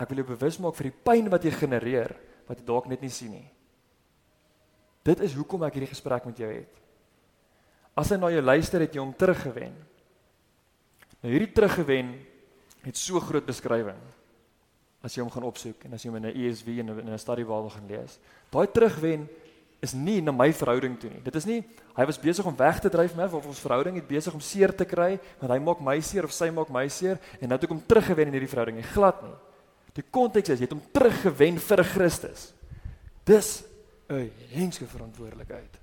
Ek wil jou bewus maak vir die pyn wat jy genereer wat jy dalk net nie sien nie. Dit is hoekom ek hierdie gesprek met jou het. As hy na jou luister, het jy hom teruggewen. Nou hierdie teruggewen het so groot beskrywing as jy hom gaan opsoek en as jy hom in 'n ESV en in 'n study Bible gaan lees. Daai terugwen is nie na my verhouding toe nie. Dit is nie hy was besig om weg te dryf met of ons verhouding het besig om seer te kry, want hy maak my seer of sy maak my seer en nou het ek hom teruggewen in hierdie verhouding. Nie glad nie. Die konteks is jy het hom teruggewen vir Christus. Dis 'n henske verantwoordelikheid.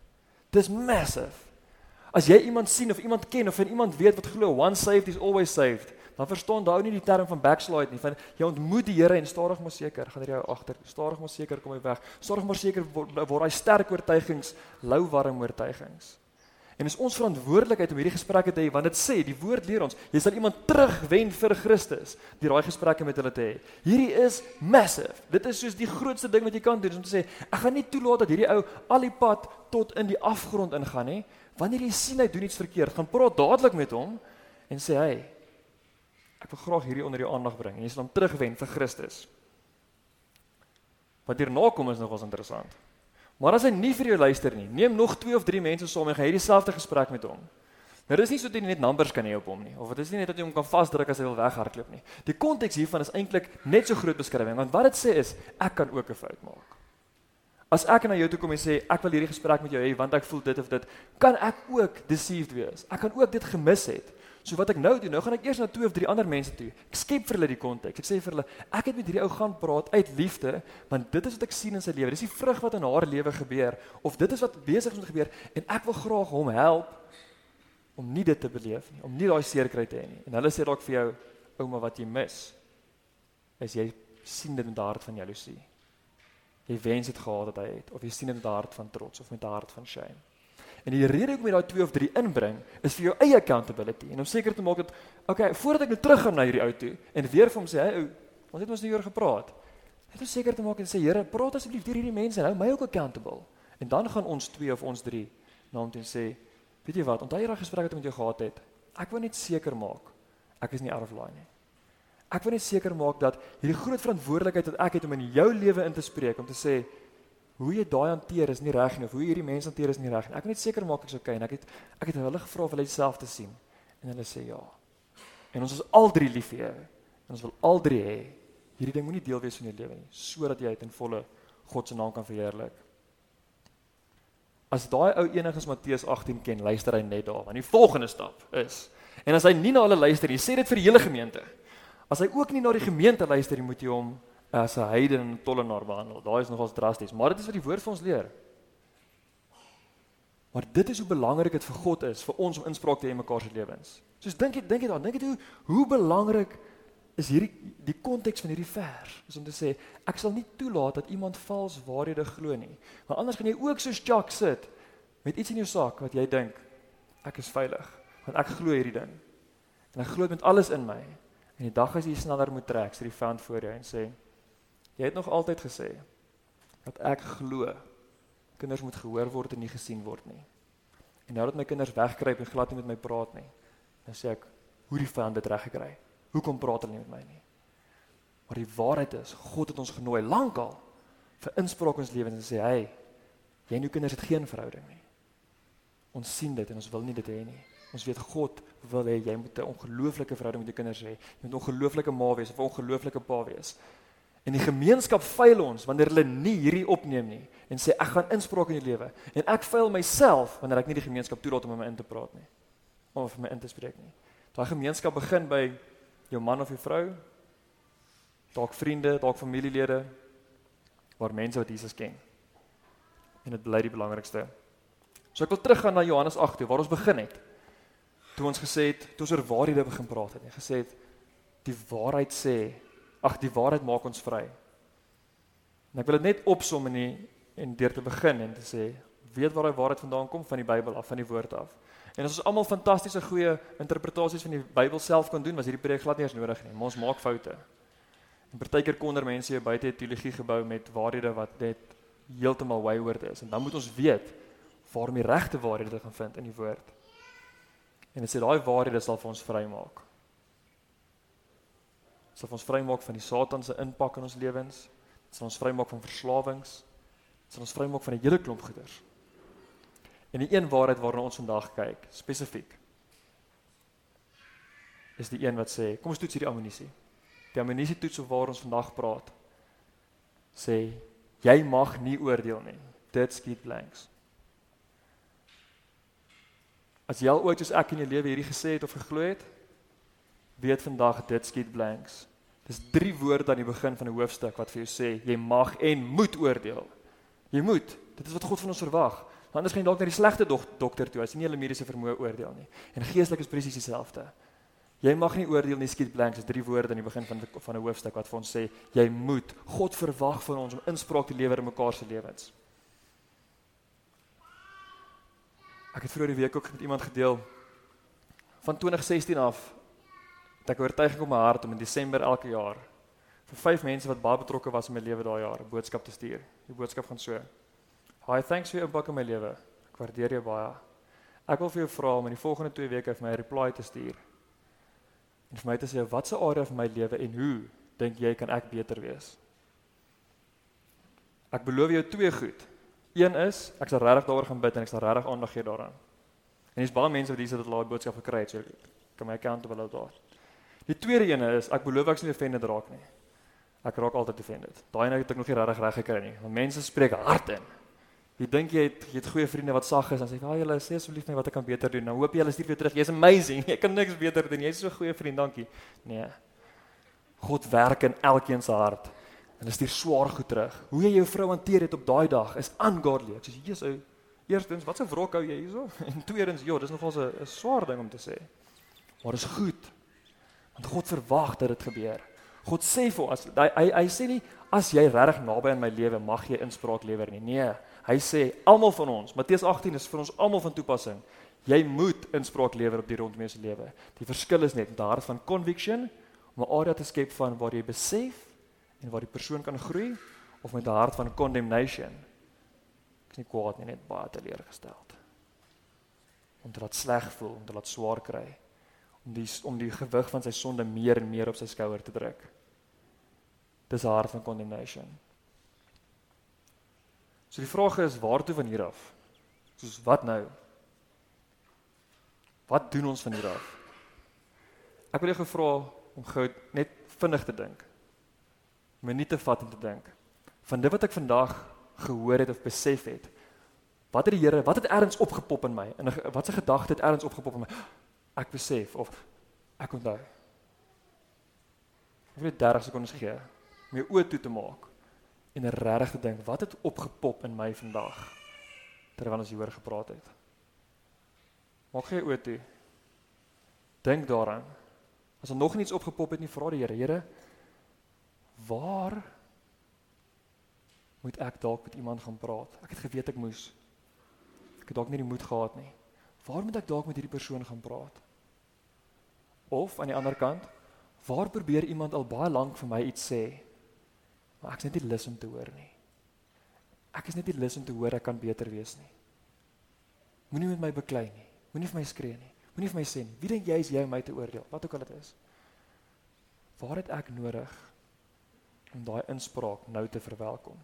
Dis massive. As jy iemand sien of iemand ken of iemand weet wat glo one saved is always saved, dan verstaan daai nie die term van backslide nie. Van jy ontmoet die Here en stadig maar seker gaan hy jou agter. Stadig maar seker kom hy weg. Stadig maar seker word, word hy sterk oortuigings, lou warm oortuigings. En is ons verantwoordelikheid om hierdie gesprekke te hê want dit sê die woord leer ons jy sal iemand terugwen vir Christus deur daai gesprekke met hulle te hê. Hierdie is massive. Dit is soos die grootste ding wat jy kan doen om te sê ek gaan nie toelaat dat hierdie ou al die pad tot in die afgrond ingaan nie. Wanneer jy sien hy doen iets verkeerd, gaan praat dadelik met hom en sê hy ek wil graag hierdie onder jou aandag bring en jy sal hom terugwen vir Christus. Wat hierna kom is nogals interessant. Maar as hy nie vir jou luister nie, neem nog 2 of 3 mense saam en gaan hierdie selfde gesprek met hom. Nou dis nie so dat jy net numbers kan hê op hom nie of dit is nie net dat jy hom kan vasdruk as hy wil weghardloop nie. Die konteks hiervan is eintlik net so groot beskrywing want wat dit sê is ek kan ook 'n fout maak. As ek na jou toe kom en sê ek wil hierdie gesprek met jou hê want ek voel dit of dit, kan ek ook deceived wees. Ek kan ook dit gemis het. So wat ek nou doen, nou gaan ek eers na twee of drie ander mense toe. Ek skep vir hulle die konteks. Ek sê vir hulle, ek het met hierdie ou gaan praat uit liefde, want dit is wat ek sien in sy lewe. Dis die vrug wat in haar lewe gebeur of dit is wat besig is om te gebeur en ek wil graag hom help om nie dit te beleef nie, om nie daai seer kry te hê nie. En hulle sê dalk vir jou, ouma, wat jy mis is jy sien dit in die hart van jaloesie jy wens dit gehad het hy het of jy sien dit met 'n hart van trots of met 'n hart van shame. En die rede hoekom jy daai 2 of 3 inbring is vir jou eie accountability en om seker te maak dat okay, voordat ek nou terug gaan na hierdie ou toe en weer vir hom sê, "Hey ou, ons het ons nie oor gepraat." Net om seker te maak en sê, "Here, praat asseblief deur hierdie mense en hou my ook accountable." En dan gaan ons 2 of ons 3 na hom toe sê, "Weet jy wat? Onthou jy daai gesprek wat ek met jou gehad het? Ek wil net seker maak ek is nie line nie." Ek wil net seker maak dat hierdie groot verantwoordelikheid wat ek het om in jou lewe in te spreek om te sê hoe jy daai hanteer is nie reg nie of hoe hierdie mense hanteer is nie reg nie. Ek net seker maak ek's okay en ek het ek het hulle gevra of hulle dieselfde sien en hulle sê ja. En ons is al drie lief vir jou. En ons wil al drie hê hierdie ding moenie deel wees van jou lewe nie sodat jy ten volle God se naam kan verheerlik. As daai ou enigiets Matteus 18 ken, luister hy net daar want die volgende stap is en as hy nie na hulle luister nie, sê dit vir die hele gemeente. As hy ook nie na die gemeente luister nie, moet jy hom as 'n heiden en tollenaar behandel. Daai is nogals drasties, maar dit is wat die woord vir ons leer. Maar dit is hoe belangrik dit vir God is vir ons om inspraak te hê in mekaar se lewens. Soos dink jy dink jy dan, dink jy hoe hoe belangrik is hierdie die konteks van hierdie vers is om te sê ek sal nie toelaat dat iemand vals waarhede glo nie. Want anders gaan jy ook soos Jack sit met iets in jou sak wat jy dink ek is veilig want ek glo hierdie ding. En ek glo met alles in my. En die dag as jy sneller moet trek, sê die vand voor jou en sê: "Jy het nog altyd gesê dat ek glo Kinders moet gehoor word en nie gesien word nie. En nou dat my kinders wegkruip en glad nie met my praat nie, dan sê ek, hoe die vyand dit reg gekry. Hoekom praat hulle nie met my nie? Maar die waarheid is, God het ons genooi lankal vir inspraak in ons lewens en sê, "Hey, jy en jou kinders het geen verhouding nie." Ons sien dit en ons wil nie dit hê nie. Ons weet God wil hê jy moet 'n ongelooflike verhouding met jou kinders hê. Jy moet 'n ongelooflike ma wees of 'n ongelooflike pa wees. En die gemeenskap veil ons wanneer hulle nie hierdie opneem nie en sê ek gaan inspraak in jou lewe. En ek veil myself wanneer ek nie die gemeenskap toelaat om met my in te praat nie of vir my in te spreek nie. Daai gemeenskap begin by jou man of jou vrou, dalk vriende, dalk familielede waar mense wat Jesus ken. En dit bly die belangrikste. So ek wil teruggaan na Johannes 8 toe waar ons begin het. Toe ons gesê het, toe ons oor waarhede begin praat het, en gesê het die waarheid sê, ag die waarheid maak ons vry. En ek wil dit net opsom in die en deur te begin en te sê, weet waar daai waarheid vandaan kom van die Bybel af, van die woord af. En as ons almal fantastiese goeie interpretasies van die Bybel self kan doen, was hierdie preek glad nie eens nodig nie. Maar ons maak foute. En partykeer konder mense hier buite 'n teologie gebou met waarhede wat net heeltemal wayward is. En dan moet ons weet waar om die regte waarhede te gaan vind in die woord. En dit sê daai waarhede sal vir ons vrymaak. Sal ons vrymaak van die Satan se impak in ons lewens. Sal ons vrymaak van verslawings. Sal ons vrymaak van 'n hele klomp goeders. En die een waarheid waarna ons vandag kyk, spesifiek is die een wat sê, kom ons toets hierdie ammunisie. Die ammunisie toets waar ons vandag praat. Sê jy mag nie oordeel nie. Dit skiet blanks. As jy al ooit soos ek in jou lewe hierdie gesê het of geglo het, weet vandag dit skiet blanks. Dis drie woorde aan die begin van 'n hoofstuk wat vir jou sê jy mag en moet oordeel. Jy moet. Dit is wat God van ons verwag. Anders gaan jy dalk na die slegte dok dokter toe as jy nie hulle mediese vermoë oordeel nie. En geestelik is presies dieselfde. Jy mag nie oordeel nie, skiet blanks. Drie woorde aan die begin van van 'n hoofstuk wat vir ons sê jy moet. God verwag van ons om inspraak te lewer in mekaar se lewens. Ek het vroeër die week ook met iemand gedeel van 2016 af dat ek oortuiging op my hart om in Desember elke jaar vir vyf mense wat baie betrokke was in my lewe daai jaar 'n boodskap te stuur. Die boodskap gaan so: "Hi, thanks vir jou impak in my lewe. Ek waardeer jou baie. Ek wil vir jou vra om in die volgende 2 weke vir my 'n reply te stuur. En vir my te sê wat se area van my lewe en hoe dink jy kan ek beter wees?" Ek beloof jou twee goed. Een is ek sal regtig daaroor gaan bid en ek sal regtig aandag gee daaraan. En dis baie mense wat hier sit wat daai boodskap gekry het, so kan my account op hulle daar. Die tweede ene is ek beloof ek nie offended raak nie. Ek raak altyd offended. Daai nou het ek nog nie regtig reg gekry nie. Want mense spreek hard in. Jy dink jy het jy het goeie vriende wat sag is en sê, "Ag julle, sê asseblief my wat ek kan beter doen." Nou hoop jy hulle stuur weer terug. Jy's amazing. *laughs* Jy kan niks beter doen. Jy's so 'n goeie vriend, dankie. Nee. God werk in elkeen se hart. En dis die swaar goed terug. Hoe jy jou vrou hanteer het op daai dag is ungodly. Ek sê Jesus ou, eerstens, wat 'n wrok hou jy hierso? *laughs* En tweedens, ja, dis nogal 'n swaar ding om te sê. Maar dis goed. God verwag dat dit gebeur. God sê vir as hy hy, hy sê nie as jy regtig naby aan my lewe mag jy inspraak lewer nie. Nee, hy sê almal van ons, Matteus 18 is vir ons almal van toepassing. Jy moet inspraak lewer op die rondom se lewe. Die verskil is net met 'n hart van conviction om 'n area te skep van waar jy besef en waar die persoon kan groei of met 'n hart van condemnation. Ek is nie kwaad nie, net baie teleurgesteld. Om te laat sleg voel, om te laat swaar kry, die om die gewig van sy sonde meer en meer op sy skouer te druk. Dis 'n hart van condemnation. So die vraag is waartoe van hier af? Soos wat nou? Wat doen ons van hier af? Ek wil jou gevra om gou net vinnig te dink minuut te vat om te dink van dit wat ek vandag gehoor het of besef het. Wat het die Here, wat het ergens opgepop in my? En wat se gedagte het ergens opgepop in my? Ek besef of ek onthou. Ek wil 30 sekondes gee om my oë toe te maak en regtig te dink wat het opgepop in my vandag terwyl ons hieroor gepraat het. Maak gee oë toe. Dink daaraan. As er nog niets opgepop het nie, vra die Here, Here, waar moet ek dalk met iemand gaan praat? Ek het geweet ek moes. Ek het dalk nie die moed gehad nie. Waar moet ek dalk met hierdie persoon gaan praat? Of aan die ander kant, waar probeer iemand al baie lank vir my iets sê, maar ek is net nie lus om te hoor nie. Ek is net nie lus om te hoor ek kan beter wees nie. Moenie met my beklei nie. Moenie vir my skree nie. Moenie vir my sê nie. Wie dink jy is jy om my te oordeel? Wat ook al dit is. Waar het ek nodig om daai inspraak nou te verwelkom?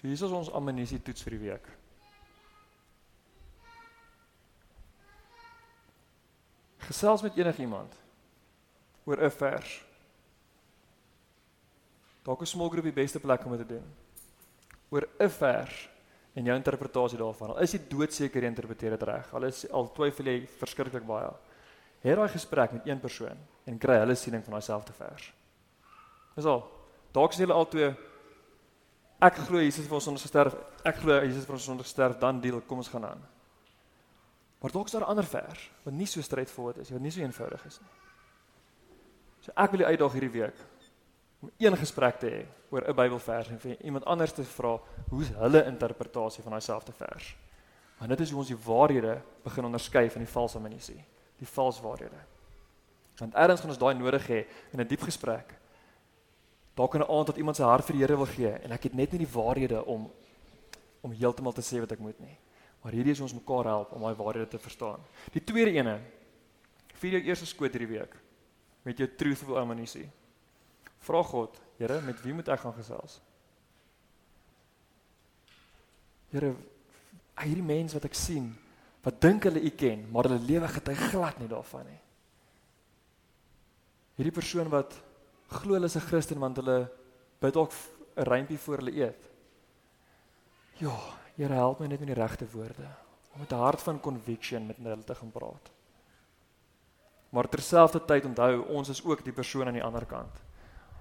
So hier is ons amnestie toets vir die week. Gesels met enigiemand oor 'n vers. Dalk 'n small group die beste plek om dit te doen. Oor 'n vers en jou interpretasie daarvan. Al is jy doodseker jy interpreteer dit reg. Al is al twyfel jy verskriklik baie. Hê daai gesprek met een persoon en kry hulle siening van daai selfde vers. Dis al. Dalk is julle al twee Ek glo Jesus het vir ons sonder gesterf. Ek glo Jesus het vir ons sonder gesterf, dan deel kom ons gaan aan. Maar dalk is daar 'n ander vers wat nie so straightforward is, wat nie so eenvoudig is nie. So ek wil u uitdaag hierdie week om een gesprek te hê oor 'n Bybelvers en vir iemand anders te vra hoe is hulle interpretasie van daai selfde vers. Want dit is hoe ons die waarhede begin onderskei van die valse amnestie, die vals waarhede. Want eerds gaan ons daai nodig hê in 'n diep gesprek dalk in 'n aand dat iemand sy hart vir die Here wil gee en ek het net nie die waarhede om om heeltemal te sê wat ek moet nie. Maar hierdie is ons mekaar help om daai waarhede te verstaan. Die tweede ene. Vier jou eerste skoot hierdie week met jou truthful amnesty. Vra God, Here, met wie moet ek gaan gesels? Here, hierdie mense wat ek sien, wat dink hulle u ken, maar hulle lewe getuig glad nie daarvan nie. Hierdie persoon wat glo hulle is 'n Christen want hulle bid ook 'n rympie voor hulle eet. Ja, Here help my net met die regte woorde om met 'n hart van conviction met hulle te gaan praat. Maar terselfdertyd onthou ons is ook die persoon aan die ander kant.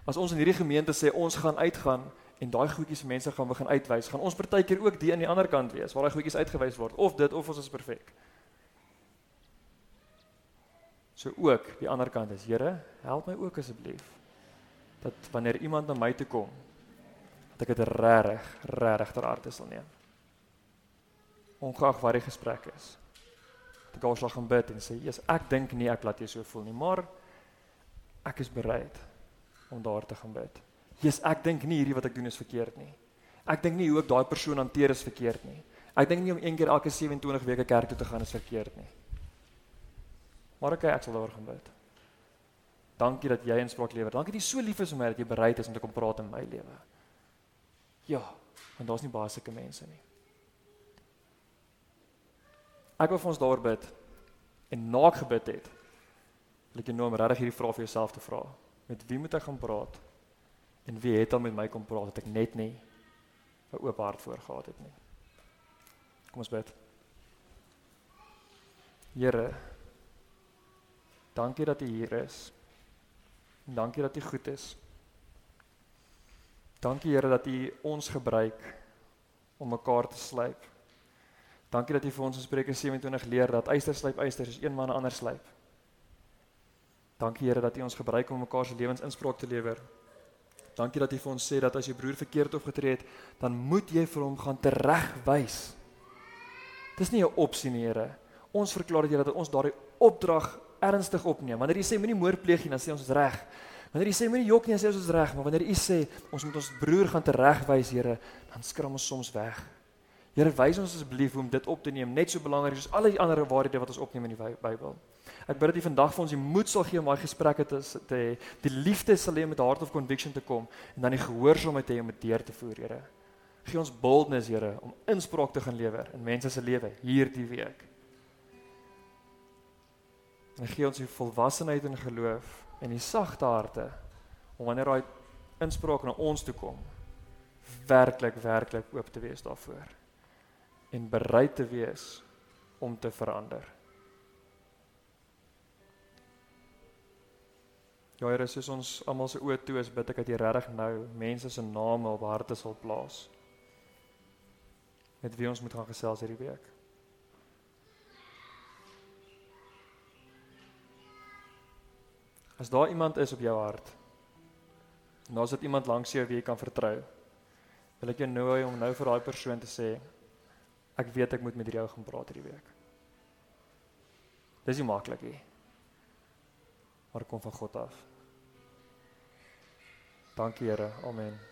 As ons in hierdie gemeente sê ons gaan uitgaan en daai goedjies mense gaan begin uitwys, gaan ons partykeer ook die aan die ander kant wees waar daai goedjies uitgewys word of dit of ons is perfek. So ook die ander kant is Here, help my ook asseblief dat wanneer iemand na my toe kom dat ek dit regtig regtig ter harte sal neem. Ongeag wat die gesprek is. Dat ek alslag gaan bid en sê, "Jesus, ek dink nie ek laat jou so voel nie, maar ek is bereid om daar te gaan bid." Jesus, ek dink nie hierdie wat ek doen is verkeerd nie. Ek dink nie hoe ek daai persoon hanteer is verkeerd nie. Ek dink nie om een keer elke 27 weke kerk toe te gaan is verkeerd nie. Maar ek ek sal daar gaan bid. Dankie dat jy inspraak lewer. Dankie dat jy so lief is vir my dat jy bereid is om te kom praat in my lewe. Ja, want daar's nie baie sulke mense nie. Ek wil vir ons daar bid en na ek gebid het, wil ek jou nou regtig hierdie vraag vir jouself te vra. Met wie moet ek gaan praat? En wie het al met my kom praat dat ek net nie 'n oop hart voor gehad het nie. Kom ons bid. Here, dankie dat U hier is. En dankie dat U goed is. Dankie Here dat U ons gebruik om mekaar te slyp. Dankie dat U vir ons in Spreuke 27 leer dat yster slyp yster soos een man 'n ander slyp. Dankie Here dat U ons gebruik om mekaar se lewens inspraak te lewer. Dankie dat U vir ons sê dat as jou broer verkeerd opgetree het, dan moet jy vir hom gaan teregwys. Dis nie 'n opsie nie, Here. Ons verklaar dat jy dat ons daardie opdrag ernstig opneem. Wanneer jy sê moenie moord pleeg nie, dan sê ons is reg. Wanneer jy sê moenie jok nie, dan sê ons is reg, maar wanneer jy sê ons moet ons broer gaan teregwys, Here, dan skram ons soms weg. Here, wys ons asseblief hoe om dit op te neem, net so belangrik soos al die ander waarhede wat ons opneem in die Bybel. Ek bid dat U vandag vir ons die moed sal gee om daai gesprekke te te hê, die liefde sal hê met heart of conviction te kom en dan die gehoorsaamheid te hê om dit deur te voer, Here. Gee ons boldness, Here, om inspraak te gaan lewer in mense se lewe hierdie week. En gee ons die volwassenheid en geloof en die sagte harte om wanneer daai inspraak na ons toe kom werklik werklik oop te wees daarvoor en bereid te wees om te verander. Ja Here, soos ons almal se oë toe is, bid ek dat U regtig nou mense se name op harte sal plaas. Met wie ons moet gaan gesels hierdie week. As daar iemand is op jou hart, en daar's dit iemand langs jou wie jy kan vertrou, wil ek jou nooi om nou vir daai persoon te sê ek weet ek moet met jou gaan praat hierdie week. Dis nie maklik nie. Maar kom van God af. Dankie Here. Amen.